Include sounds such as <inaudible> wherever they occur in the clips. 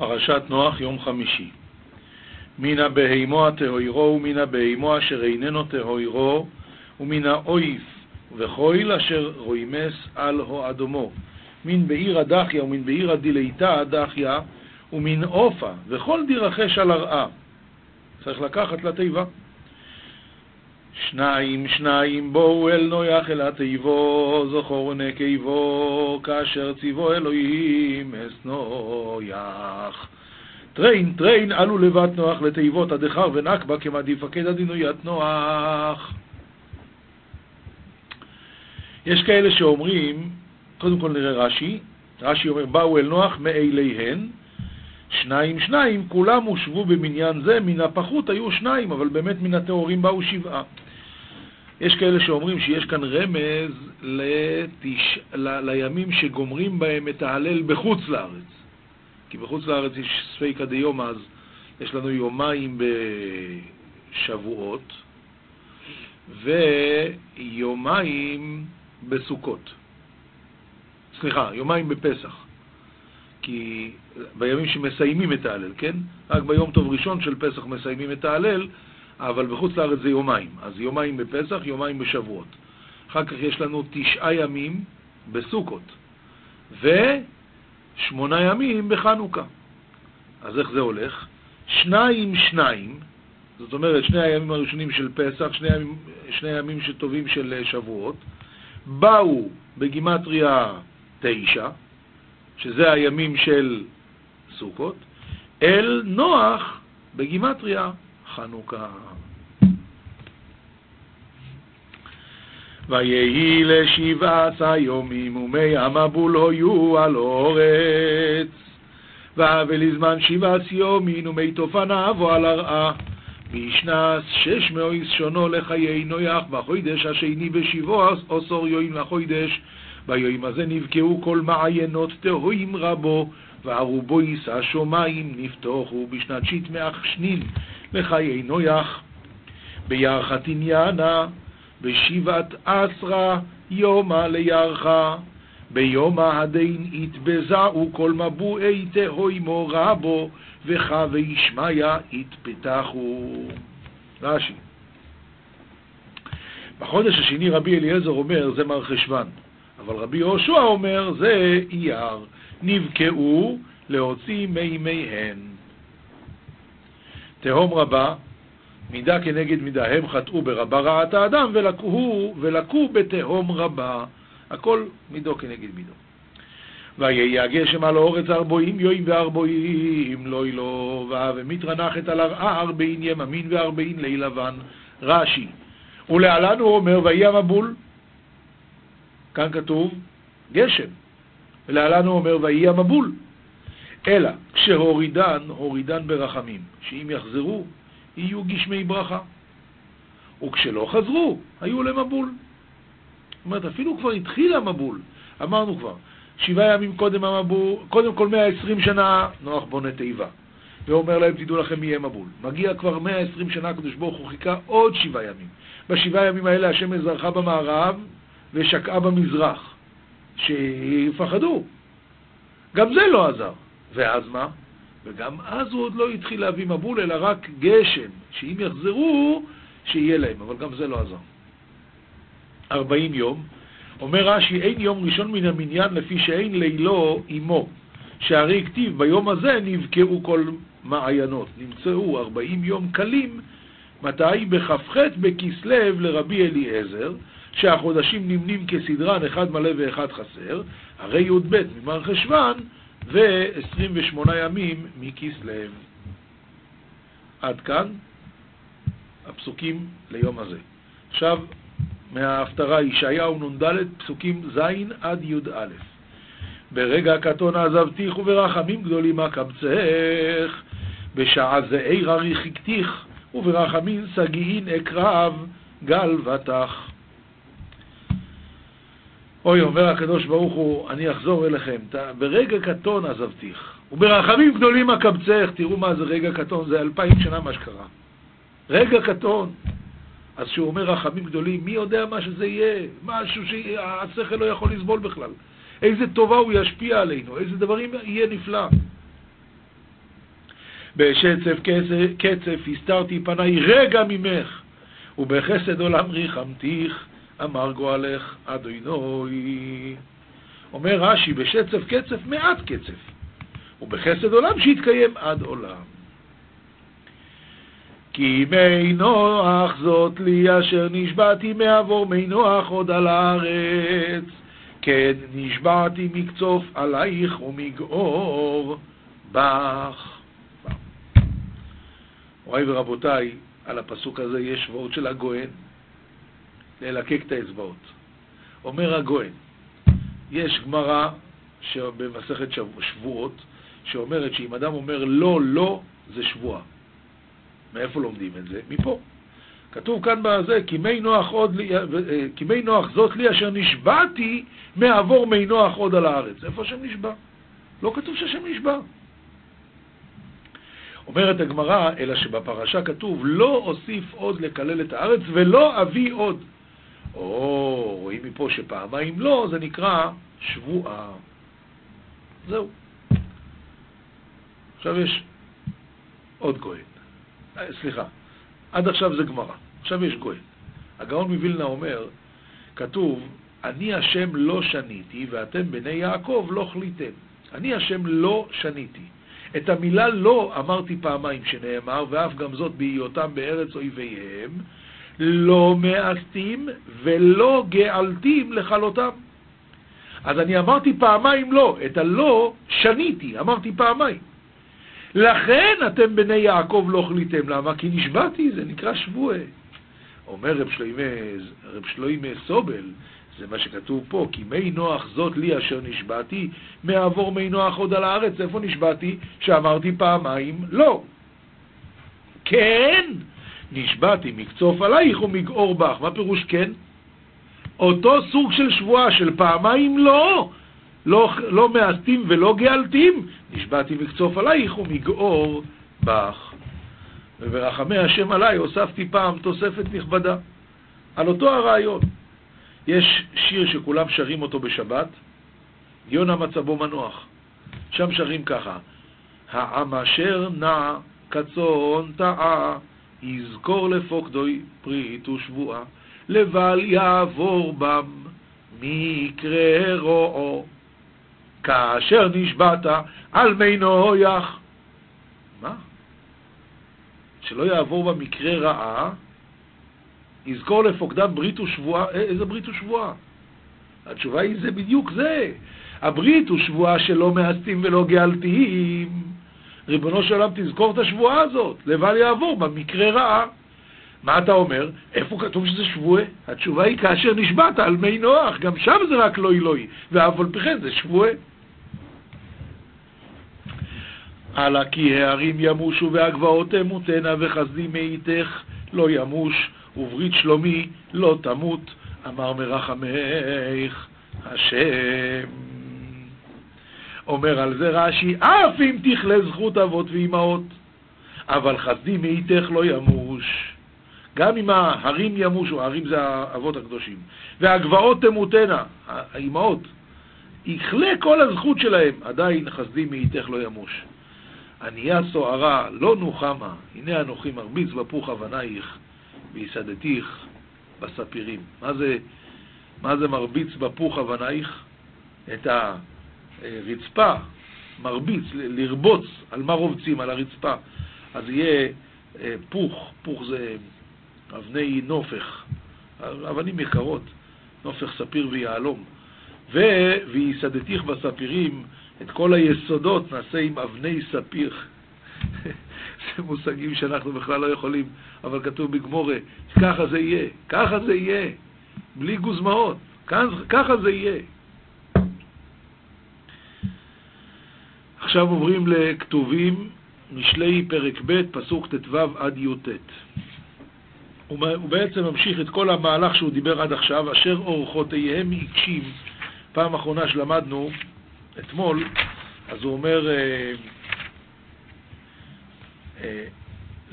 פרשת נוח, יום חמישי. מן הבהימו הטהוירו ומן הבהימו אשר איננו טהוירו ומן האויף וכויל אשר רוימס על הועדומו. מן בעיר הדחיה ומן בעיר הדילייתא הדחיה ומן עופה וכל דירחש על הרעה. צריך לקחת לתיבה. שניים שניים בואו אל נויח אל התיבו, זכור נקבו, כאשר ציבו אלוהים אס נויח. תרין תרין עלו לות נח לתיבותא דכר ונוקבא כמא די פקיד ה' ית נח. יש כאלה שאומרים, קודם כל נראה רש"י, רש"י אומר, באו אל נוח מאליהן, שניים שניים, כולם הושוו במניין זה, מן הפחות היו שניים, אבל באמת מן הטהורים באו שבעה. יש כאלה שאומרים שיש כאן רמז לתש... ל... לימים שגומרים בהם את ההלל בחוץ לארץ. כי בחוץ לארץ יש ספיקא דיומא, אז יש לנו יומיים בשבועות ויומיים בסוכות. סליחה, יומיים בפסח. כי בימים שמסיימים את ההלל, כן? רק ביום טוב ראשון של פסח מסיימים את ההלל, אבל בחוץ לארץ זה יומיים. אז יומיים בפסח, יומיים בשבועות. אחר כך יש לנו תשעה ימים בסוכות, ושמונה ימים בחנוכה. אז איך זה הולך? שניים שניים, זאת אומרת שני הימים הראשונים של פסח, שני הימים, שני הימים שטובים של שבועות, באו בגימטריה תשע, שזה הימים של סוכות, אל נוח בגימטריה חנוכה. ויהי לשבעה עשר יומים ומי המבול היו על אורץ. ולזמן שבעת יומין ומי תופניו על הרעה. וישנס שש מאויס שונו לחיי נויח בחוידש השני בשבעו עשור יוים לחוידש. ביום הזה נבקעו כל מעיינות תהוים רבו, וערובו יישא שומיים נפתוחו בשנת שיט מאח שנין לחיי נויח. בירחת עניינה, בשבעת עשרה יומא לירחה. ביומא הדין יתבזעו כל מבואי תהוימו רבו, וחווה וישמיא יתפתחו. רש"י. בחודש השני רבי אליעזר אומר, זה מר חשוון. אבל רבי יהושע אומר, זה אייר, נבקעו להוציא מימיהן. תהום רבה, מידה כנגד מידה, הם חטאו ברבה רעת האדם ולקו, ולקו בתהום רבה. הכל מידו כנגד מידו. ויהי הגשם על האורץ ארבעים יוים וארבעים לא ילו, ומתרנחת על הרעה ארבעין יממין וארבעין לי לבן. רש"י. ולהלן הוא אומר, ויהי המבול, כאן כתוב גשם, ולהלן הוא אומר, ויהי המבול. אלא כשהורידן, הורידן ברחמים, שאם יחזרו, יהיו גשמי ברכה. וכשלא חזרו, היו למבול. זאת אומרת, אפילו כבר התחיל המבול, אמרנו כבר, שבעה ימים קודם המבול, קודם כל 120 שנה, נוח בונה תיבה. ואומר להם, תדעו לכם, יהיה מבול. מגיע כבר 120 שנה, הקדוש ברוך הוא חיכה עוד שבעה ימים. בשבעה ימים האלה השם מזרחה במערב, ושקעה במזרח, שיפחדו. גם זה לא עזר. ואז מה? וגם אז הוא עוד לא התחיל להביא מבול, אלא רק גשם, שאם יחזרו, שיהיה להם, אבל גם זה לא עזר. ארבעים יום, אומר רש"י, אין יום ראשון מן המניין לפי שאין לילו עמו, שהרי כתיב ביום הזה נבקעו כל מעיינות, נמצאו ארבעים יום קלים, מתי? בכ"ח בכסלו לרבי אליעזר, שהחודשים נמנים כסדרן, אחד מלא ואחד חסר, הרי י"ב ממר חשוון ו-28 ימים מכסלו. עד כאן הפסוקים ליום הזה. עכשיו, מההפטרה ישעיהו נ"ד, פסוקים ז' עד י"א. ברגע קטון עזבתיך וברחמים גדולים אקבצך, בשעה זה עיר אריכתיך, וברחמים שגיאין אקרב גל ותח. אוי, אומר הקדוש ברוך הוא, אני אחזור אליכם, ברגע קטון עזבתיך, וברחמים גדולים אקבצך, תראו מה זה רגע קטון, זה אלפיים שנה מה שקרה. רגע קטון. אז כשהוא אומר רחמים גדולים, מי יודע מה שזה יהיה? משהו שהשכל לא יכול לסבול בכלל. איזה טובה הוא ישפיע עלינו, איזה דברים יהיה נפלא. בשצף קצף הסתרתי פניי רגע ממך, ובחסד עולם ריחמתיך, אמר גואלך אדוני. אומר רש"י, בשצף קצף מעט קצף, ובחסד עולם שיתקיים עד עולם. כי מי נוח זאת לי אשר נשבעתי מעבור מי נוח עוד על הארץ, כן נשבעתי מקצוף עלייך ומגאור בך. מוריי ורבותיי, על הפסוק הזה יש שבועות של הגוהן, ללקק את האצבעות. אומר הגוהן, יש גמרא במסכת שבועות, שאומרת שאם אדם אומר לא, לא, זה שבועה. מאיפה לומדים את זה? מפה. כתוב כאן בזה, כי מי נוח, עוד לי, אה, כי מי נוח זאת לי אשר נשבעתי מעבור מי נוח עוד על הארץ. איפה השם נשבע? לא כתוב שהשם נשבע. אומרת הגמרא, אלא שבפרשה כתוב, לא אוסיף עוד לקלל את הארץ ולא אביא עוד. או, רואים מפה שפעמיים לא, זה נקרא שבועה. זהו. עכשיו יש עוד כהן. אה, סליחה, עד עכשיו זה גמרא, עכשיו יש כהן. הגאון מווילנה אומר, כתוב, אני השם לא שניתי ואתם בני יעקב לא חליתם. אני השם לא שניתי. את המילה לא אמרתי פעמיים שנאמר, ואף גם זאת בהיותם בארץ אויביהם, לא מאסתים ולא גאלתים לכלותם. אז אני אמרתי פעמיים לא, את הלא שניתי, אמרתי פעמיים. לכן אתם בני יעקב לא חליתם, למה? כי נשבעתי, זה נקרא שבועה. אומר רב שלוימי, רב שלוימי סובל, זה מה שכתוב פה, כי מי נוח זאת לי אשר נשבעתי, מעבור מי נוח עוד על הארץ. איפה נשבעתי? שאמרתי פעמיים לא. כן, נשבעתי מקצוף עלייך ומגעור בך. מה פירוש כן? אותו סוג של שבועה של פעמיים לא, לא, לא מאסתים ולא גאלתים, נשבעתי מקצוף עלייך ומגעור בך. וברחמי השם עליי הוספתי פעם תוספת נכבדה על אותו הרעיון. יש שיר שכולם שרים אותו בשבת, יונה מצבו מנוח. שם שרים ככה: העם אשר נע כצאן טעה, יזכור לפוקדוי פריט ושבועה, לבל יעבור בם מקרה רועו, כאשר נשבעת על מי נויח. מה? שלא יעבור במקרה רעה, יזכור לפוקדם ברית ושבועה, אה, איזה ברית ושבועה? התשובה היא זה בדיוק זה. הברית ושבועה שלא מאסתים ולא גאלתיים. ריבונו של עולם, תזכור את השבועה הזאת, לבל יעבור במקרה רעה. מה אתה אומר? איפה כתוב שזה שבועה? התשובה היא כאשר נשבעת על מי נוח, גם שם זה רק לא אלוהי, ואף על פי כן זה שבועה. הלאה כי הערים ימושו והגבעות תמותנה וחסדי מאיתך לא ימוש וברית שלומי לא תמות, אמר מרחמך השם. אומר על זה רש"י, אף אם תכלה זכות אבות ואימהות, אבל חסדי מאיתך לא ימוש. גם אם ההרים ימושו, ההרים זה האבות הקדושים, והגבעות תמותנה, האימהות, יכלה כל הזכות שלהם, עדיין חסדי מאיתך לא ימוש. ענייה סוערה, לא נוחמה, הנה אנוכי מרביץ בפוך אבנייך, ויסדתיך בספירים. מה זה, מה זה מרביץ בפוך אבנייך? את הרצפה, מרביץ, לרבוץ, על מה רובצים? על הרצפה. אז יהיה אה, פוך, פוך זה אבני נופך, אבנים יקרות, נופך ספיר ויהלום. ויסדתיך בספירים, את כל היסודות נעשה עם אבני ספיר. <laughs> זה מושגים שאנחנו בכלל לא יכולים, אבל כתוב בגמורה, ככה זה יהיה, ככה זה יהיה, בלי גוזמאות, ככה זה יהיה. עכשיו עוברים לכתובים, משלי פרק ב', פסוק ט"ו עד י"ט. הוא בעצם ממשיך את כל המהלך שהוא דיבר עד עכשיו, אשר אורחותיהם עיקשים. פעם אחרונה שלמדנו, אתמול, אז הוא אומר, אה, אה,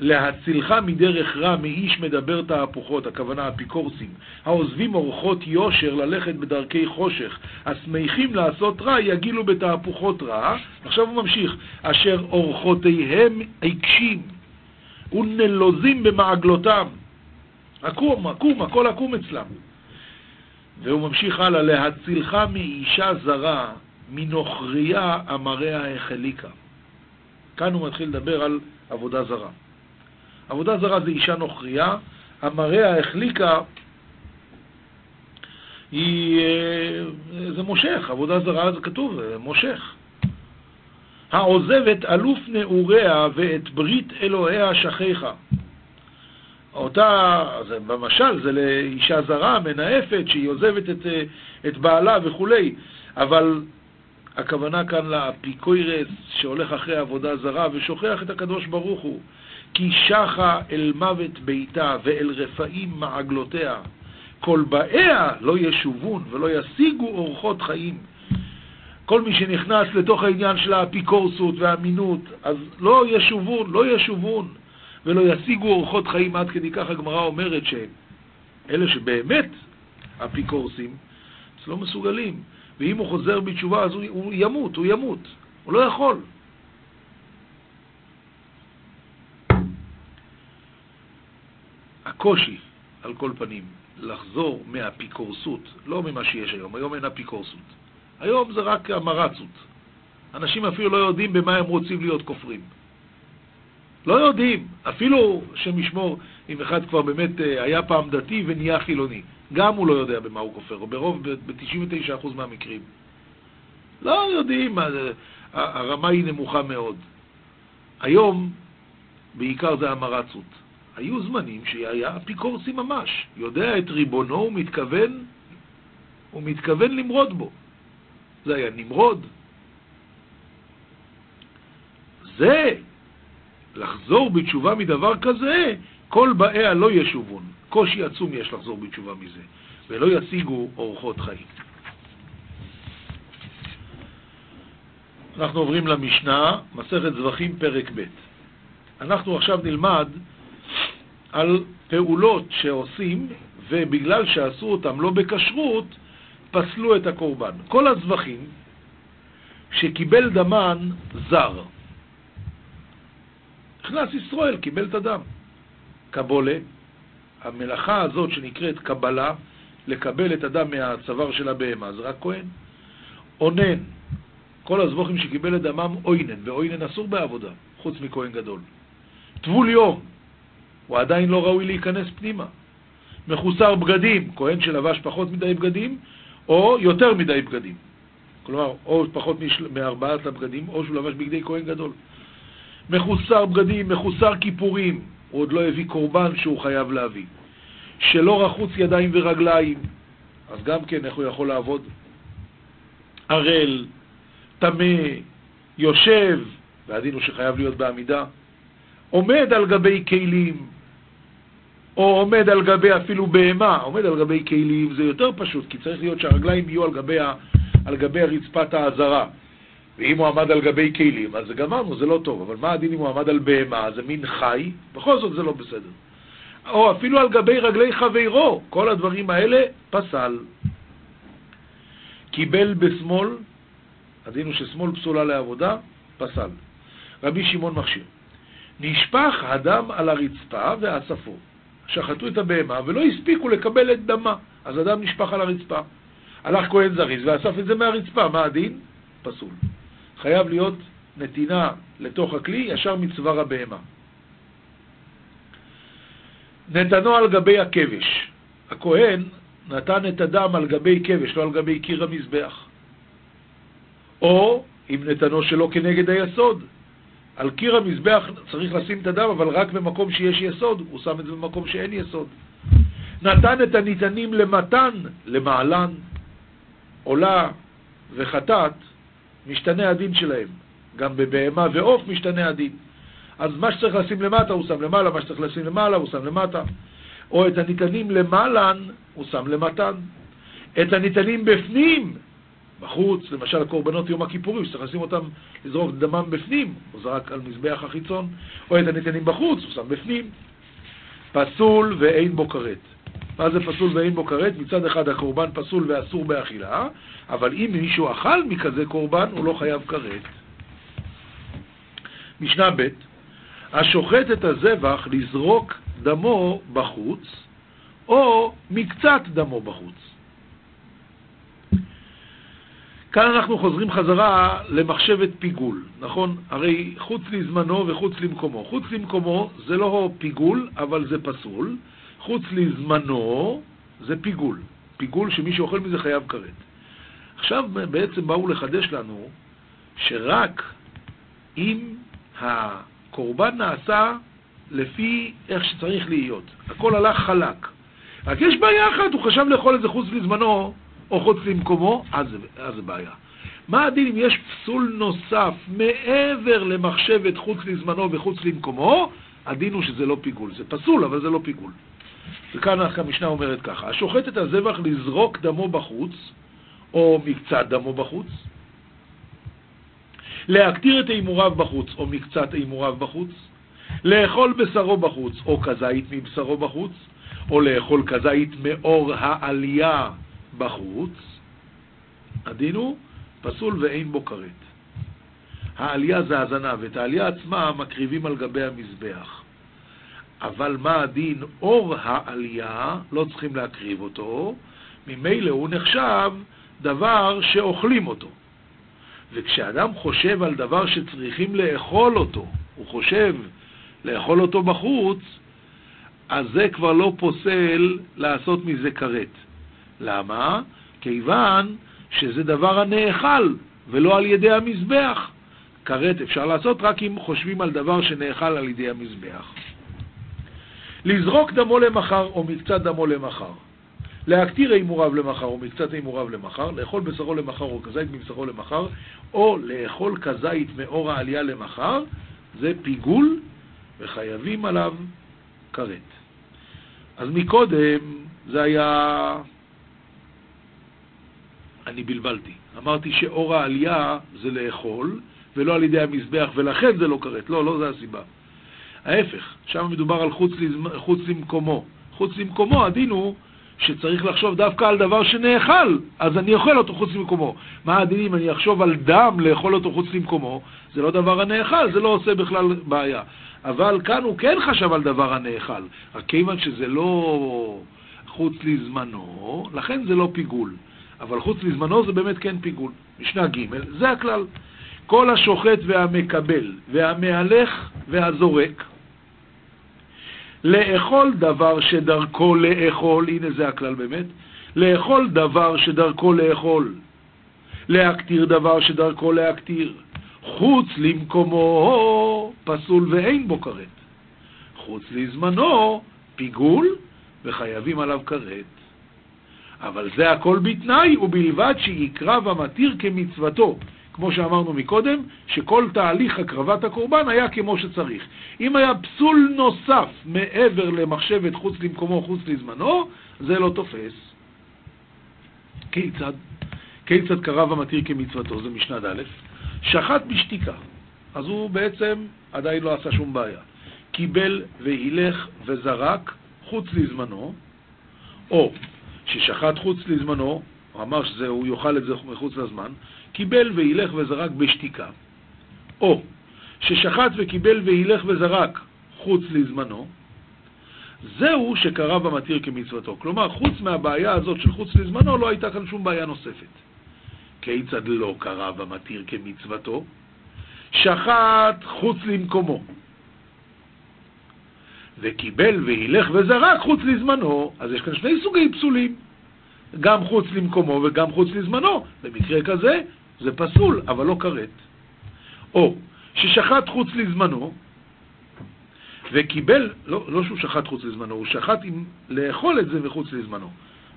להצילך מדרך רע מאיש מדבר תהפוכות, הכוונה אפיקורסים, העוזבים אורחות יושר ללכת בדרכי חושך, השמחים לעשות רע יגילו בתהפוכות רע, עכשיו הוא ממשיך, אשר אורחותיהם עיקשים ונלוזים במעגלותם. עקום, עקום, הכל עקום אצלם. והוא ממשיך הלאה, להצילך מאישה זרה, מנוכריה אמריה החליקה. כאן הוא מתחיל לדבר על עבודה זרה. עבודה זרה זה אישה נוכריה, המראה החליקה היא, אה, זה מושך, עבודה זרה זה כתוב, מושך. העוזבת אלוף נעוריה ואת ברית אלוהיה שכיחה. אותה, זה, במשל, זה לאישה זרה, מנאפת, שהיא עוזבת את, את בעלה וכולי, אבל הכוונה כאן לאפיקוירס שהולך אחרי עבודה זרה ושוכח את הקדוש ברוך הוא. כי שחה אל מוות ביתה ואל רפאים מעגלותיה. כל באיה לא ישובון ולא ישיגו אורחות חיים. כל מי שנכנס לתוך העניין של האפיקורסות והאמינות, אז לא ישובון, לא ישובון, ולא ישיגו אורחות חיים. עד כדי כך הגמרא אומרת שאלה שבאמת אפיקורסים, אז לא מסוגלים. ואם הוא חוזר בתשובה, אז הוא, הוא ימות, הוא ימות. הוא לא יכול. הקושי, על כל פנים, לחזור מהאפיקורסות, לא ממה שיש היום, היום אין אפיקורסות. היום זה רק המרצות. אנשים אפילו לא יודעים במה הם רוצים להיות כופרים. לא יודעים, אפילו שמשמור, אם אחד כבר באמת אה, היה פעם דתי ונהיה חילוני, גם הוא לא יודע במה הוא כופר, או ברוב, ב-99% מהמקרים. לא יודעים, הרמה היא נמוכה מאוד. היום, בעיקר זה המרצות. היו זמנים שהיה אפיקורסי ממש, יודע את ריבונו, הוא מתכוון, הוא מתכוון למרוד בו. זה היה נמרוד. זה, לחזור בתשובה מדבר כזה, כל באיה לא ישובון. קושי עצום יש לחזור בתשובה מזה, ולא ישיגו אורחות חיים. אנחנו עוברים למשנה, מסכת זבחים, פרק ב'. אנחנו עכשיו נלמד על פעולות שעושים, ובגלל שעשו אותם לא בכשרות, פסלו את הקורבן. כל הזבחים שקיבל דמן זר, נכנס ישראל, קיבל את הדם. קבולה, המלאכה הזאת שנקראת קבלה, לקבל את הדם מהצוואר של הבהמה, זה רק כהן. אונן, כל הזבוכים שקיבל את דמם אוינן, ואוינן אסור בעבודה, חוץ מכהן גדול. טבול יום, הוא עדיין לא ראוי להיכנס פנימה. מחוסר בגדים, כהן שלבש פחות מדי בגדים, או יותר מדי בגדים. כלומר, או פחות מארבעת הבגדים, או שהוא לבש בגדי כהן גדול. מחוסר בגדים, מחוסר כיפורים, הוא עוד לא הביא קורבן שהוא חייב להביא. שלא רחוץ ידיים ורגליים, אז גם כן, איך הוא יכול לעבוד? ערל, טמא, יושב, והדין הוא שחייב להיות בעמידה, עומד על גבי כלים, או עומד על גבי אפילו בהמה, עומד על גבי כלים, זה יותר פשוט, כי צריך להיות שהרגליים יהיו על גבי, על גבי רצפת האזרה. ואם הוא עמד על גבי כלים, אז גמרנו, זה לא טוב. אבל מה הדין אם הוא עמד על בהמה? זה מין חי, בכל זאת זה לא בסדר. או אפילו על גבי רגלי חברו, כל הדברים האלה, פסל. קיבל בשמאל, הדין הוא ששמאל פסולה לעבודה, פסל. רבי שמעון מכשיר. נשפך הדם על הרצפה ואספו. שחטו את הבהמה ולא הספיקו לקבל את דמה, אז הדם נשפך על הרצפה. הלך כהן זריז ואסף את זה מהרצפה, מה הדין? פסול. חייב להיות נתינה לתוך הכלי ישר מצוואר הבהמה. נתנו על גבי הכבש. הכהן נתן את הדם על גבי כבש, לא על גבי קיר המזבח. או אם נתנו שלא כנגד היסוד. על קיר המזבח צריך לשים את הדם, אבל רק במקום שיש יסוד, הוא שם את זה במקום שאין יסוד. נתן את הניתנים למתן, למעלן, עולה וחטאת, משתנה הדין שלהם. גם בבהמה ועוף משתנה הדין. אז מה שצריך לשים למטה הוא שם למעלה, מה שצריך לשים למעלה הוא שם למטה. או את הניתנים למעלן הוא שם למתן. את הניתנים בפנים בחוץ, למשל הקורבנות יום הכיפורים, שצריך לשים אותם, לזרוק דמם בפנים, הוא זרק על מזבח החיצון, או את הנתנים בחוץ, הוא שם בפנים. פסול ואין בו כרת. מה זה פסול ואין בו כרת? מצד אחד הקורבן פסול ואסור באכילה, אבל אם מישהו אכל מכזה קורבן, הוא לא חייב כרת. משנה ב' השוחט את הזבח לזרוק דמו בחוץ, או מקצת דמו בחוץ. כאן אנחנו חוזרים חזרה למחשבת פיגול, נכון? הרי חוץ לזמנו וחוץ למקומו. חוץ למקומו זה לא פיגול, אבל זה פסול. חוץ לזמנו זה פיגול. פיגול שמי שאוכל מזה חייב כרת. עכשיו בעצם באו לחדש לנו שרק אם הקורבן נעשה לפי איך שצריך להיות, הכל הלך חלק. רק יש בעיה אחת, הוא חשב לאכול את זה חוץ לזמנו או חוץ למקומו, אז זה בעיה. מה הדין אם יש פסול נוסף מעבר למחשבת חוץ לזמנו וחוץ למקומו? הדין הוא שזה לא פיגול. זה פסול, אבל זה לא פיגול. וכאן המשנה אומרת ככה, השוחט את הזבח לזרוק דמו בחוץ, או מקצת דמו בחוץ, להקטיר את הימוריו בחוץ, או מקצת הימוריו בחוץ, לאכול בשרו בחוץ, או כזית מבשרו בחוץ, או לאכול כזית מאור העלייה בחוץ, הדין הוא פסול ואין בו כרת. העלייה זה הזנב, את העלייה עצמה מקריבים על גבי המזבח. אבל מה הדין? אור העלייה, לא צריכים להקריב אותו, ממילא הוא נחשב דבר שאוכלים אותו. וכשאדם חושב על דבר שצריכים לאכול אותו, הוא חושב לאכול אותו בחוץ, אז זה כבר לא פוסל לעשות מזה כרת. למה? כיוון שזה דבר הנאכל, ולא על ידי המזבח. כרת אפשר לעשות רק אם חושבים על דבר שנאכל על ידי המזבח. לזרוק דמו למחר או מקצת דמו למחר. להקטיר הימוריו למחר או מקצת הימוריו למחר, לאכול בשרו למחר או כזית מבשרו למחר, או לאכול כזית מאור העלייה למחר, זה פיגול וחייבים עליו כרת. אז מקודם זה היה... אני בלבלתי. אמרתי שאור העלייה זה לאכול, ולא על ידי המזבח, ולכן זה לא כרת. לא, לא זה הסיבה. ההפך, שם מדובר על חוץ, חוץ למקומו. חוץ למקומו, הדין הוא שצריך לחשוב דווקא על דבר שנאכל, אז אני אוכל אותו חוץ למקומו. מה הדין אם אני אחשוב על דם לאכול אותו חוץ למקומו? זה לא דבר הנאכל, זה לא עושה בכלל בעיה. אבל כאן הוא כן חשב על דבר הנאכל, רק כיוון שזה לא חוץ לזמנו, לכן זה לא פיגול. אבל חוץ לזמנו זה באמת כן פיגול. משנה ג' זה הכלל. כל השוחט והמקבל והמהלך והזורק, לאכול דבר שדרכו לאכול, הנה זה הכלל באמת, לאכול דבר שדרכו לאכול, להקטיר דבר שדרכו להקטיר, חוץ למקומו פסול ואין בו כרת, חוץ לזמנו פיגול וחייבים עליו כרת. אבל זה הכל בתנאי ובלבד שיקרב המתיר כמצוותו. כמו שאמרנו מקודם, שכל תהליך הקרבת הקורבן היה כמו שצריך. אם היה פסול נוסף מעבר למחשבת חוץ למקומו, חוץ לזמנו, זה לא תופס. כיצד? כיצד קרב המתיר כמצוותו? זה משנה ד', שחט בשתיקה. אז הוא בעצם עדיין לא עשה שום בעיה. קיבל והילך וזרק חוץ לזמנו, או ששחט חוץ לזמנו, הוא אמר שהוא יאכל את זה מחוץ לזמן, קיבל וילך וזרק בשתיקה, או ששחט וקיבל וילך וזרק חוץ לזמנו, זהו שקרב המתיר כמצוותו. כלומר, חוץ מהבעיה הזאת של חוץ לזמנו, לא הייתה כאן שום בעיה נוספת. כיצד לא קרב המתיר כמצוותו? שחט חוץ למקומו, וקיבל וילך וזרק חוץ לזמנו, אז יש כאן שני סוגי פסולים, גם חוץ למקומו וגם חוץ לזמנו. במקרה כזה זה פסול, אבל לא כרת. או ששחט חוץ לזמנו, וקיבל, לא, לא שהוא שחט חוץ לזמנו, הוא שחט עם לאכול את זה מחוץ לזמנו,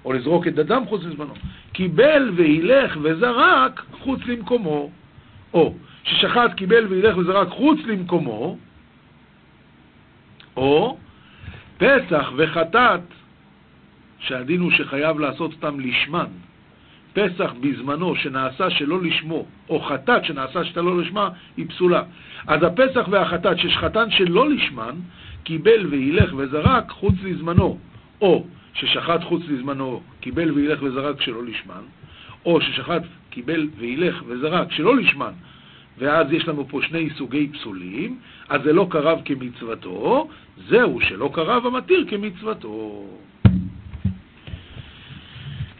או לזרוק את הדם חוץ לזמנו. קיבל והילך וזרק חוץ למקומו, או ששחט, קיבל והילך וזרק חוץ למקומו, או פסח וחטאת, שהדין הוא שחייב לעשות אותם לשמן, פסח בזמנו שנעשה שלא לשמו, או חטאת שנעשה שלא לשמה, היא פסולה. אז הפסח והחטאת ששחטן שלא לשמן, קיבל וילך וזרק חוץ לזמנו, או ששחט חוץ לזמנו, קיבל וילך וזרק שלא לשמן, או ששחט, קיבל וילך וזרק שלא לשמן, ואז יש לנו פה שני סוגי פסולים, אז זה לא קרב כמצוותו, זהו שלא קרב המתיר כמצוותו.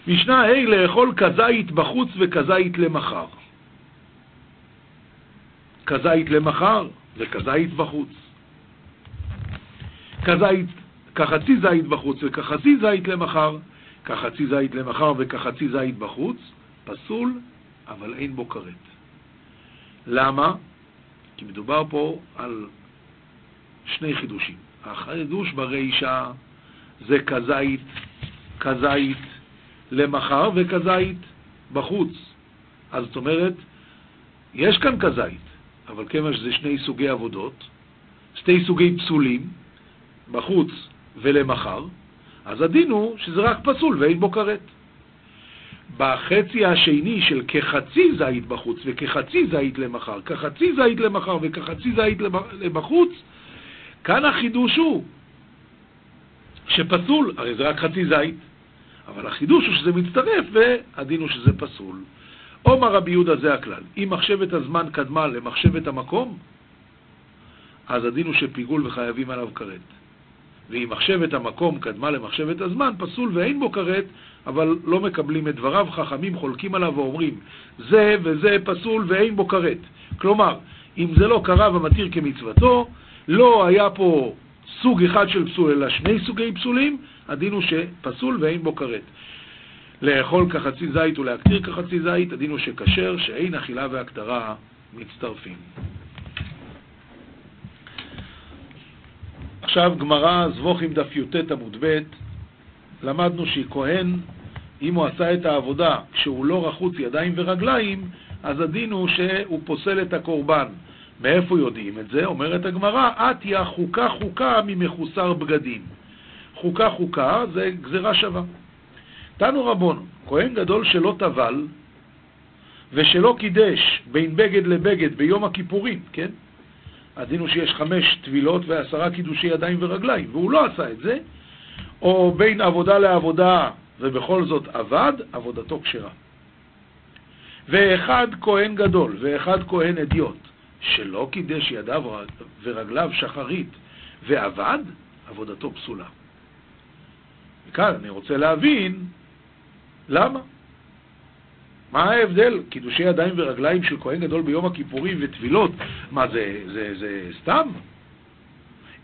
משנה ה' לאכול כזית בחוץ וכזית למחר. כזית למחר וכזית בחוץ. כזית, כחצי זית בחוץ וכחצי זית למחר, כחצי זית למחר וכחצי זית בחוץ, פסול, אבל אין בו כרת. למה? כי מדובר פה על שני חידושים. החידוש ברישה זה כזית, כזית למחר וכזית בחוץ. אז זאת אומרת, יש כאן כזית, אבל כיוון שזה שני סוגי עבודות, שתי סוגי פסולים, בחוץ ולמחר, אז הדין הוא שזה רק פסול ואין בו כרת. בחצי השני של כחצי זית בחוץ וכחצי זית למחר, כחצי זית למחר וכחצי זית בחוץ, כאן החידוש הוא שפסול, הרי זה רק חצי זית, אבל החידוש הוא שזה מצטרף והדין הוא שזה פסול. עומר רבי יהודה זה הכלל, אם מחשבת הזמן קדמה למחשבת המקום, אז הדין הוא שפיגול וחייבים עליו כרת. ואם מחשבת המקום קדמה למחשבת הזמן, פסול ואין בו כרת, אבל לא מקבלים את דבריו, חכמים חולקים עליו ואומרים, זה וזה פסול ואין בו כרת. כלומר, אם זה לא קרה ומתיר כמצוותו, לא היה פה סוג אחד של פסול, אלא שני סוגי פסולים, הדין הוא שפסול ואין בו כרת. לאכול כחצי זית ולהקטיר כחצי זית, הדין הוא שכשר, שאין אכילה והקטרה מצטרפים. עכשיו גמרא זבוכים דף י"ט עמוד ב', למדנו שכהן, אם הוא עשה את העבודה כשהוא לא רחוץ ידיים ורגליים, אז הדין הוא שהוא פוסל את הקורבן. מאיפה יודעים את זה? אומרת הגמרא, עטיה חוקה חוקה ממחוסר בגדים. חוקה חוקה זה גזירה שווה. תנו רבון, כהן גדול שלא טבל ושלא קידש בין בגד לבגד ביום הכיפורים, כן? הדין הוא שיש חמש טבילות ועשרה קידושי ידיים ורגליים, והוא לא עשה את זה, או בין עבודה לעבודה ובכל זאת עבד, עבודתו כשרה. ואחד כהן גדול ואחד כהן אדיוט, שלא קידש ידיו ורגליו שחרית ועבד, עבודתו פסולה. וכאן אני רוצה להבין למה. מה ההבדל? קידושי ידיים ורגליים של כהן גדול ביום הכיפורים וטבילות, מה זה, זה, זה סתם?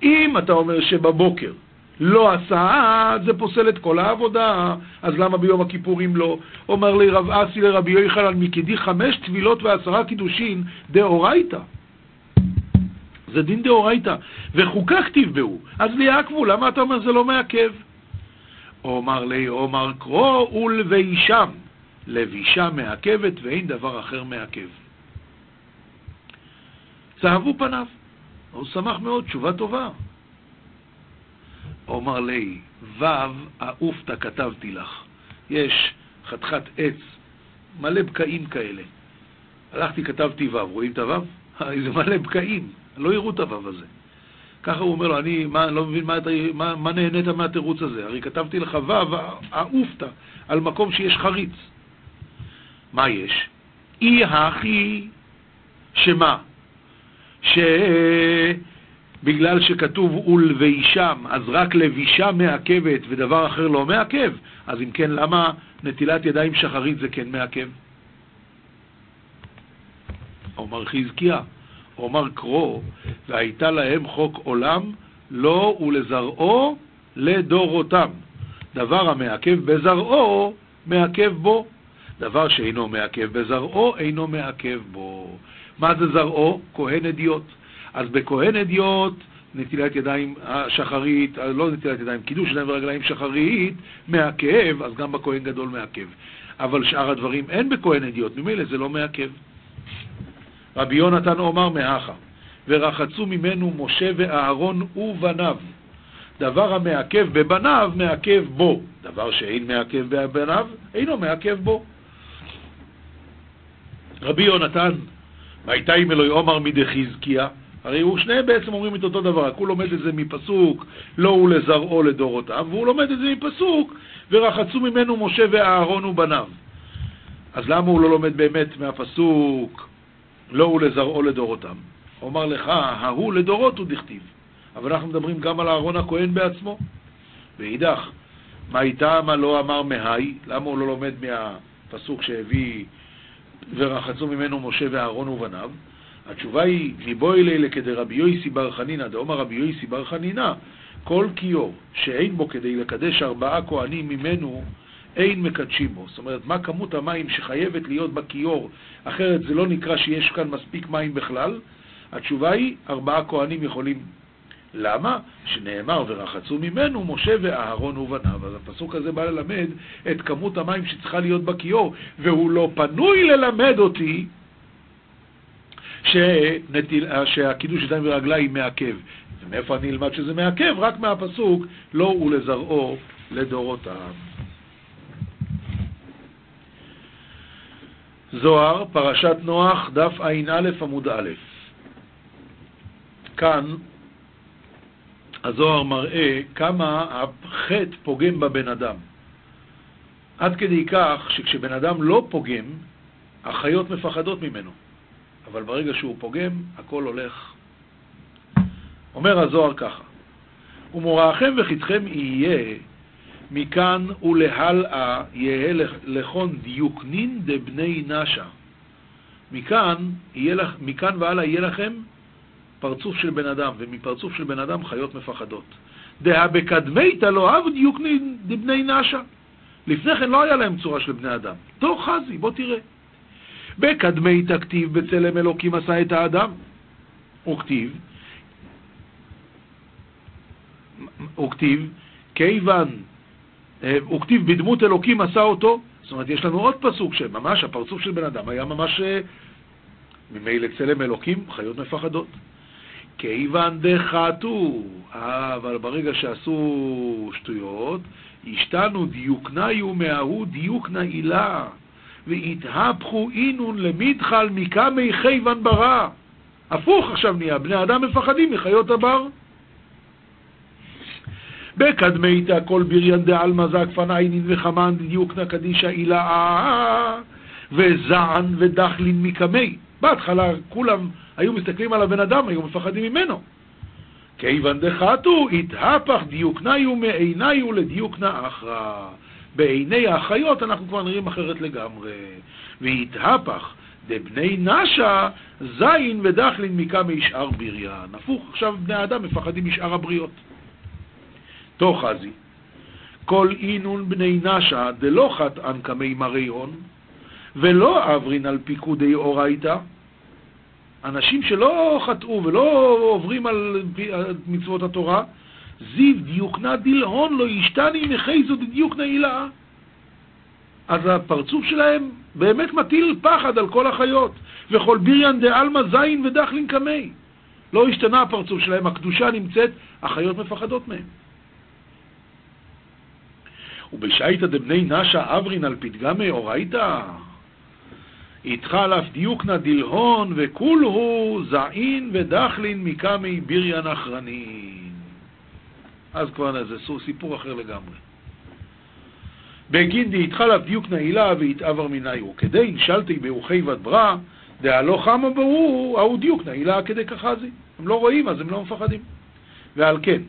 אם אתה אומר שבבוקר לא עשה, זה פוסל את כל העבודה, אז למה ביום הכיפורים לא? אומר לי רב אסי לרבי יוחנן, מקידי חמש טבילות ועשרה קידושין דאורייתא. זה דין דאורייתא, וחוקה כתיב בהו, אז ליעקבו, למה אתה אומר זה לא מעכב? אומר לי, אומר קרוא ולבישם. לבישה מעכבת ואין דבר אחר מעכב. צהבו פניו. הוא שמח מאוד, תשובה טובה. אומר לי, ו' העופתא כתבתי לך. יש חתיכת עץ, מלא בקעים כאלה. הלכתי, כתבתי ו', רואים את הו'? <laughs> זה מלא בקעים, לא יראו את הו' הזה. ככה הוא אומר לו, אני מה, לא מבין מה, מה, מה נהנית מהתירוץ הזה, הרי כתבתי לך ו' העופתא, על מקום שיש חריץ. מה יש? אי הכי שמה? שבגלל שכתוב ולבישם, אז רק לבישה מעכבת ודבר אחר לא מעכב, אז אם כן, למה נטילת ידיים שחרית זה כן מעכב? אומר חזקיה, אומר קרוא, והייתה להם חוק עולם, לו ולזרעו לדורותם. דבר המעכב בזרעו, מעכב בו. דבר שאינו מעכב בזרעו, אינו מעכב בו. מה זה זרעו? כהן אדיוט. אז בכהן אדיוט, נטילת ידיים שחרית, לא נטילת ידיים, קידוש ידיים ורגליים שחרית, מעכב, אז גם בכהן גדול מעכב. אבל שאר הדברים אין בכהן אדיוט, ממילא זה לא מעכב. רבי יונתן אומר מהכה, ורחצו ממנו משה ואהרון ובניו. דבר המעכב בבניו, מעכב בו. דבר שאין מעכב בבניו, אינו מעכב בו. רבי יונתן, והייתה עם אלוהי עומר מדי חזקיה, הרי הוא שניהם בעצם אומרים את אותו דבר, רק הוא לומד את זה מפסוק, לא הוא לזרעו לדורותיו, והוא לומד את זה מפסוק, ורחצו ממנו משה ואהרון ובניו. אז למה הוא לא לומד באמת מהפסוק, לא הוא לזרעו לדורותם? הוא אמר לך, ההוא לדורות הוא דכתיב. אבל אנחנו מדברים גם על אהרון הכהן בעצמו. ואידך, מה איתה, מה לא אמר מהי? למה הוא לא לומד מהפסוק שהביא ורחצו ממנו משה ואהרון ובניו? התשובה היא, מבואי לילה כדרבי יויסי בר חנינא, דאמר רבי יויסי בר חנינא, כל כיור שאין בו כדי לקדש ארבעה כהנים ממנו, אין מקדשים בו. זאת אומרת, מה כמות המים שחייבת להיות בכיור, אחרת זה לא נקרא שיש כאן מספיק מים בכלל? התשובה היא, ארבעה כהנים יכולים. למה? שנאמר, ורחצו ממנו משה ואהרון ובניו. אז הפסוק הזה בא ללמד את כמות המים שצריכה להיות בכיור, והוא לא פנוי ללמד אותי שנטיל, שהקידוש ידיים ורגליים מעכב. ומאיפה אני אלמד שזה מעכב? רק מהפסוק, לא ולזרעו לדורותיו. זוהר, פרשת נוח, דף ע"א עמוד א'. כאן הזוהר מראה כמה החטא פוגם בבן אדם. עד כדי כך שכשבן אדם לא פוגם, החיות מפחדות ממנו. אבל ברגע שהוא פוגם, הכל הולך. אומר הזוהר ככה: ומוראכם וחטאכם יהיה מכאן ולהלאה יהא לכון דיוקנין דבני נשה. מכאן, לך, מכאן והלאה יהיה לכם פרצוף של בן אדם, ומפרצוף של בן אדם חיות מפחדות. דהא בקדמיתא לא אב דיוקנין דבני נשה. לפני כן לא היה להם צורה של בני אדם. תוך חזי, בוא תראה. בקדמי תכתיב בצלם אלוקים עשה את האדם. וכתיב, וכתיב, כיוון, וכתיב בדמות אלוקים עשה אותו, זאת אומרת, יש לנו עוד פסוק שממש הפרצוף של בן אדם היה ממש אה, ממילא צלם אלוקים, חיות מפחדות. כיוון דחתו, אה, אבל ברגע שעשו שטויות, השתנו דיוקניו מההוא דיוק נעילה. והתהפכו אינון למידחל מקמי חייבן ברא. הפוך עכשיו נהיה, בני אדם מפחדים מחיות הבר. בקדמיתא כל בריין דעלמא זקפן עינין וחמן דיוקנא קדישא אילאה וזען ודחלין מקמי. בהתחלה כולם היו מסתכלים על הבן אדם, היו מפחדים ממנו. כיוון דחתו, התהפך דיוקניו מעיניו לדיוקנא אחרא. בעיני החיות אנחנו כבר נראים אחרת לגמרי. והתהפך דבני נשה זין ודחלין מקמא ישאר בריין. הפוך, עכשיו בני האדם מפחדים משאר הבריות. תוך חזי, כל אינון בני נשה דלא חטאן קמי מריון, ולא אברין על פיקודי אורייתא, אנשים שלא חטאו ולא עוברים על מצוות התורה, זיו דיוקנה דילהון לא ישתני מחייזו דדיוקנה הילה. אז הפרצוף שלהם באמת מטיל פחד על כל החיות. וכל ביריאן דעלמא זין ודחלין קמי. לא השתנה הפרצוף שלהם, הקדושה נמצאת, החיות מפחדות מהם. ובשייתא דבני נשה אברין על פתגמי אורייתא, איתך עליו דיוקנה דילהון וכולהו זעין ודחלין מקמי ביריאן אחרנין. אז כבר זה סיפור אחר לגמרי. בגין דהתחלף דיוק נעילה והתעבר מניו. כדי נשלתי ברוחי ודברא, דהלא חמה ברור, ההוא דיוק נעילה כדי כחזי. הם לא רואים, אז הם לא מפחדים. ועל כן,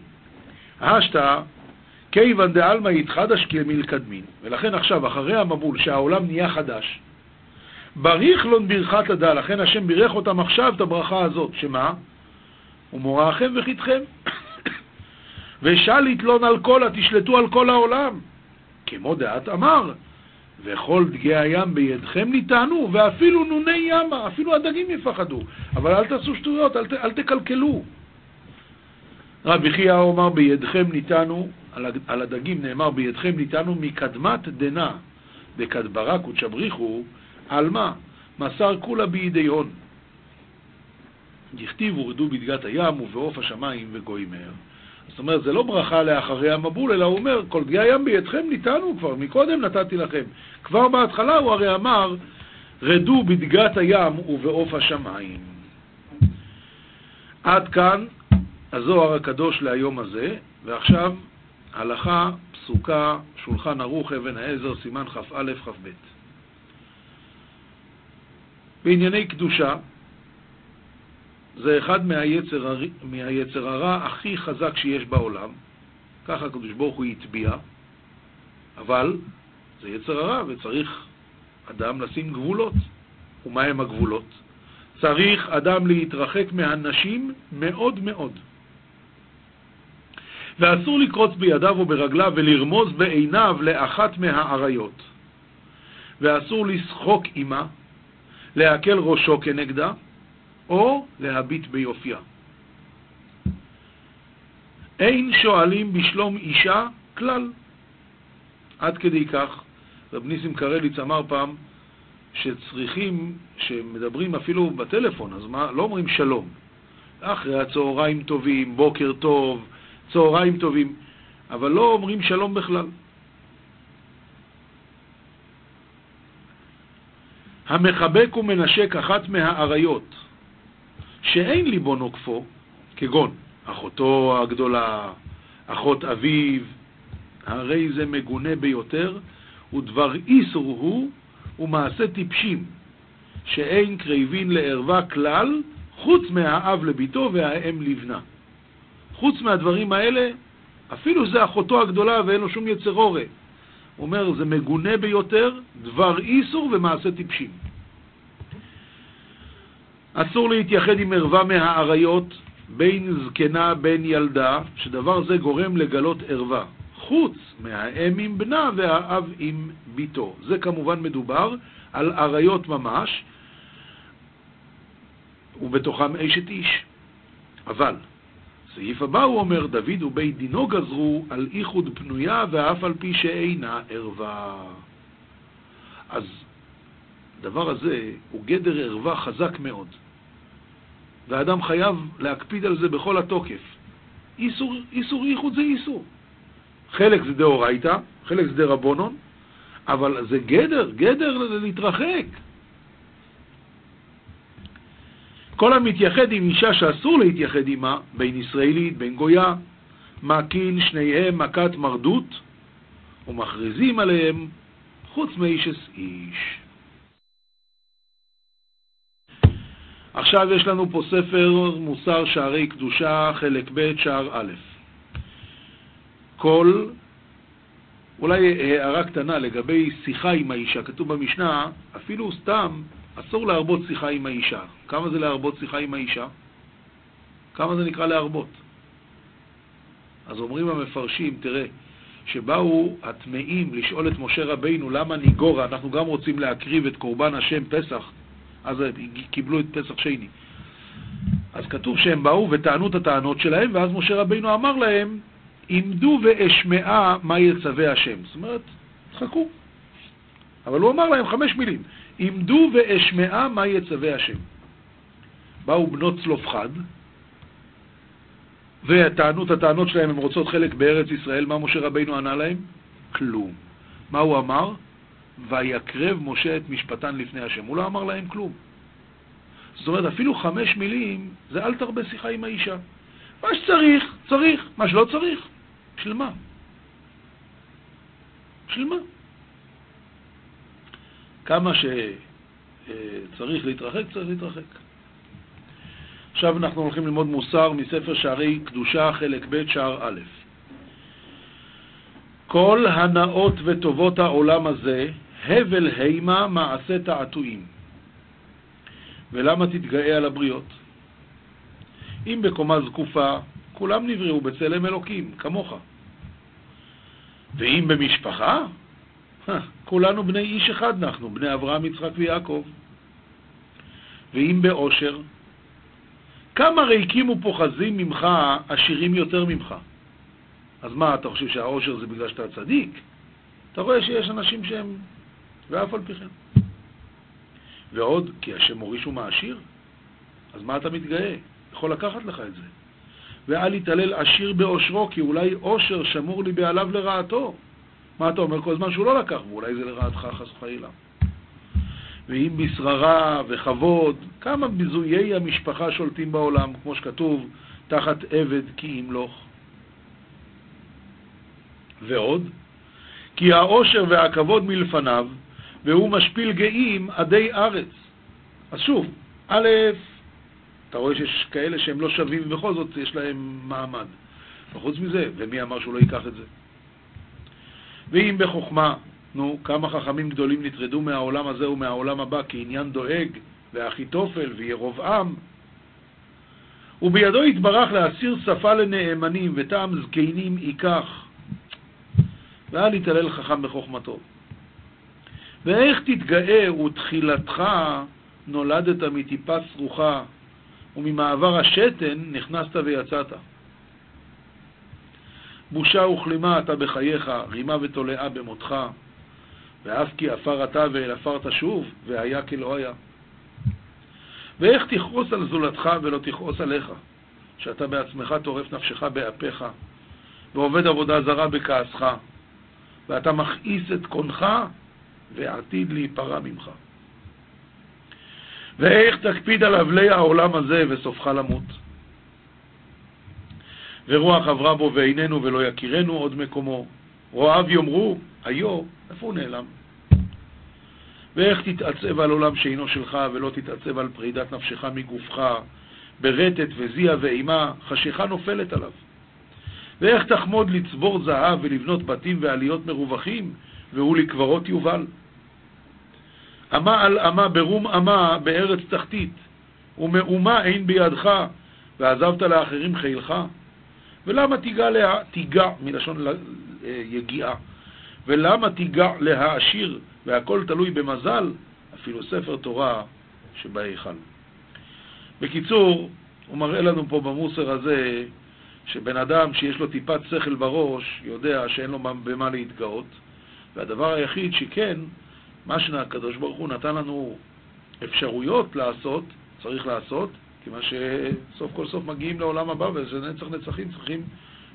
השתא, כיוון דעלמא יתחדש כמלקדמין. ולכן עכשיו, אחרי המבול, שהעולם נהיה חדש, בריך לון ברכת הדל, לכן השם בירך אותם עכשיו את הברכה הזאת, שמה? ומוראכם וחטכם. <coughs> ושליט לון על כל, תשלטו על כל העולם. כמו דעת אמר, וכל דגי הים בידכם ניתנו, ואפילו נוני ימה, אפילו הדגים יפחדו. אבל אל תעשו שטויות, אל, ת, אל תקלקלו. רבי חייא אומר, בידכם ניתנו, על הדגים נאמר, בידכם ניתנו מקדמת דנא, דקדברק ותשבריחו, על מה? מסר כולה בידי הון. דכתיב ורדו בדגת הים ובעוף השמיים וגוי מהר. זאת אומרת, זה לא ברכה לאחרי המבול, אלא הוא אומר, כל דגי הים בידכם ניתנו כבר, מקודם נתתי לכם. כבר בהתחלה הוא הרי אמר, רדו בדגת הים ובעוף השמיים. עד כאן הזוהר הקדוש להיום הזה, ועכשיו הלכה, פסוקה, שולחן ערוך, אבן העזר, סימן כ"א, כ"ב. בענייני קדושה, זה אחד מהיצר, מהיצר הרע הכי חזק שיש בעולם, ככה הקדוש ברוך הוא הטביע, אבל זה יצר הרע וצריך אדם לשים גבולות. ומה הם הגבולות? צריך אדם להתרחק מהנשים מאוד מאוד. ואסור לקרוץ בידיו או ברגליו ולרמוז בעיניו לאחת מהעריות. ואסור לשחוק עמה, להקל ראשו כנגדה, או להביט ביופייה. אין שואלים בשלום אישה כלל. עד כדי כך, רב ניסים קרליץ אמר פעם, שצריכים, שמדברים אפילו בטלפון, אז מה, לא אומרים שלום. אחרי הצהריים טובים, בוקר טוב, צהריים טובים, אבל לא אומרים שלום בכלל. המחבק ומנשק אחת מהאריות, שאין ליבו נוקפו, כגון אחותו הגדולה, אחות אביו, הרי זה מגונה ביותר, ודבר איסור הוא ומעשה טיפשים, שאין קרבין לערווה כלל, חוץ מהאב לביתו והאם לבנה. חוץ מהדברים האלה, אפילו זה אחותו הגדולה ואין לו שום יצר הורה. הוא אומר, זה מגונה ביותר, דבר איסור ומעשה טיפשים. אסור להתייחד עם ערווה מהאריות, בין זקנה בין ילדה, שדבר זה גורם לגלות ערווה. חוץ מהאם עם בנה והאב עם ביתו. זה כמובן מדובר על אריות ממש, ובתוכם אשת איש. אבל, סעיף הבא הוא אומר, דוד ובית דינו גזרו על איחוד פנויה ואף על פי שאינה ערווה. אז הדבר הזה הוא גדר ערווה חזק מאוד, והאדם חייב להקפיד על זה בכל התוקף. איסור, איסור איחוד זה איסור. חלק זה דאורייתא, חלק זה דרבונון, אבל זה גדר, גדר להתרחק. כל המתייחד עם אישה שאסור להתייחד עמה, בין ישראלית, בין גויה, מקין שניהם מכת מרדות, ומכריזים עליהם חוץ מאיש איש. עכשיו יש לנו פה ספר מוסר שערי קדושה, חלק ב', שער א'. כל, אולי הערה קטנה לגבי שיחה עם האישה, כתוב במשנה, אפילו סתם אסור להרבות שיחה עם האישה. כמה זה להרבות שיחה עם האישה? כמה זה נקרא להרבות? אז אומרים המפרשים, תראה, שבאו הטמאים לשאול את משה רבינו למה ניגורה, אנחנו גם רוצים להקריב את קורבן השם פסח, אז קיבלו את פסח שני. אז כתוב שהם באו וטענו את הטענות שלהם, ואז משה רבינו אמר להם, עמדו ואשמעה מה יצווה השם. זאת אומרת, חכו. אבל הוא אמר להם חמש מילים, עמדו ואשמעה מה יצווה השם. באו בנות צלופחד, וטענו את הטענות שלהם, הן רוצות חלק בארץ ישראל, מה משה רבינו ענה להם? כלום. מה הוא אמר? ויקרב משה את משפטן לפני השם. הוא לא אמר להם כלום. זאת אומרת, אפילו חמש מילים, זה אל תרבה שיחה עם האישה. מה שצריך, צריך. מה שלא צריך, בשביל מה? בשביל מה? כמה שצריך להתרחק, צריך להתרחק. עכשיו אנחנו הולכים ללמוד מוסר מספר שערי קדושה, חלק ב', שער א'. כל הנאות וטובות העולם הזה, הבל הימה מעשה תעתועים. ולמה תתגאה על הבריות? אם בקומה זקופה, כולם נבראו בצלם אלוקים, כמוך. ואם במשפחה, כולנו בני איש אחד אנחנו, בני אברהם, יצחק ויעקב. ואם באושר, כמה ריקים ופוחזים ממך, עשירים יותר ממך. אז מה, אתה חושב שהאושר זה בגלל שאתה צדיק? אתה רואה שיש אנשים שהם, ואף על פי כן. ועוד, כי השם מוריש הוא מעשיר, אז מה אתה מתגאה? יכול לקחת לך את זה. ואל יתעלל עשיר באושרו, כי אולי אושר שמור לי בעליו לרעתו. מה אתה אומר כל הזמן שהוא לא לקח, ואולי זה לרעתך חס וחלילה. ואם בשררה וכבוד, כמה ביזויי המשפחה שולטים בעולם, כמו שכתוב, תחת עבד כי ימלוך. ועוד, כי העושר והכבוד מלפניו, והוא משפיל גאים עדי ארץ. אז שוב, א', אתה רואה שיש כאלה שהם לא שווים ובכל זאת יש להם מעמד. וחוץ מזה, ומי אמר שהוא לא ייקח את זה? ואם בחוכמה, נו, כמה חכמים גדולים נטרדו מהעולם הזה ומהעולם הבא כעניין דואג, ואחיתופל וירובעם, ובידו יתברך להסיר שפה לנאמנים וטעם זקנים ייקח, ואל יתעלל חכם בחוכמתו. ואיך תתגאה ותחילתך נולדת מטיפה סרוחה, וממעבר השתן נכנסת ויצאת. בושה וכלימה אתה בחייך, רימה ותולעה במותך, ואף כי עפר אתה ואל עפר תשוב, והיה כלא היה. ואיך תכעוס על זולתך ולא תכעוס עליך, שאתה בעצמך טורף נפשך באפיך, ועובד עבודה זרה בכעסך, ואתה מכעיס את קונך, ועתיד להיפרע ממך. ואיך תקפיד על אבלי העולם הזה וסופך למות. ורוח עברה בו ואיננו ולא יכירנו עוד מקומו. רועיו יאמרו, היו, איפה הוא נעלם? ואיך תתעצב על עולם שאינו שלך, ולא תתעצב על פרידת נפשך מגופך, ברטט וזיע ואימה, חשיכה נופלת עליו. ואיך תחמוד לצבור זהב ולבנות בתים ועליות מרווחים, והוא לקברות יובל. אמה על אמה ברום אמה בארץ תחתית, ומאומה אין בידך, ועזבת לאחרים חילך. ולמה תיגע, לה... תיגע מלשון אה, יגיעה, ולמה תיגע להעשיר, והכל תלוי במזל, אפילו ספר תורה שבהיכל. בקיצור, הוא מראה לנו פה במוסר הזה שבן אדם שיש לו טיפת שכל בראש יודע שאין לו במה להתגאות, והדבר היחיד שכן, מה שהקדוש ברוך הוא נתן לנו אפשרויות לעשות, צריך לעשות, כיוון שסוף כל סוף מגיעים לעולם הבא, וזה נצח נצחים, צריכים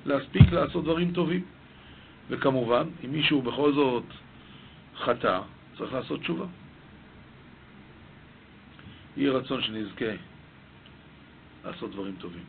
להספיק לעשות דברים טובים. וכמובן, אם מישהו בכל זאת חטא, צריך לעשות תשובה. יהי רצון שנזכה לעשות דברים טובים.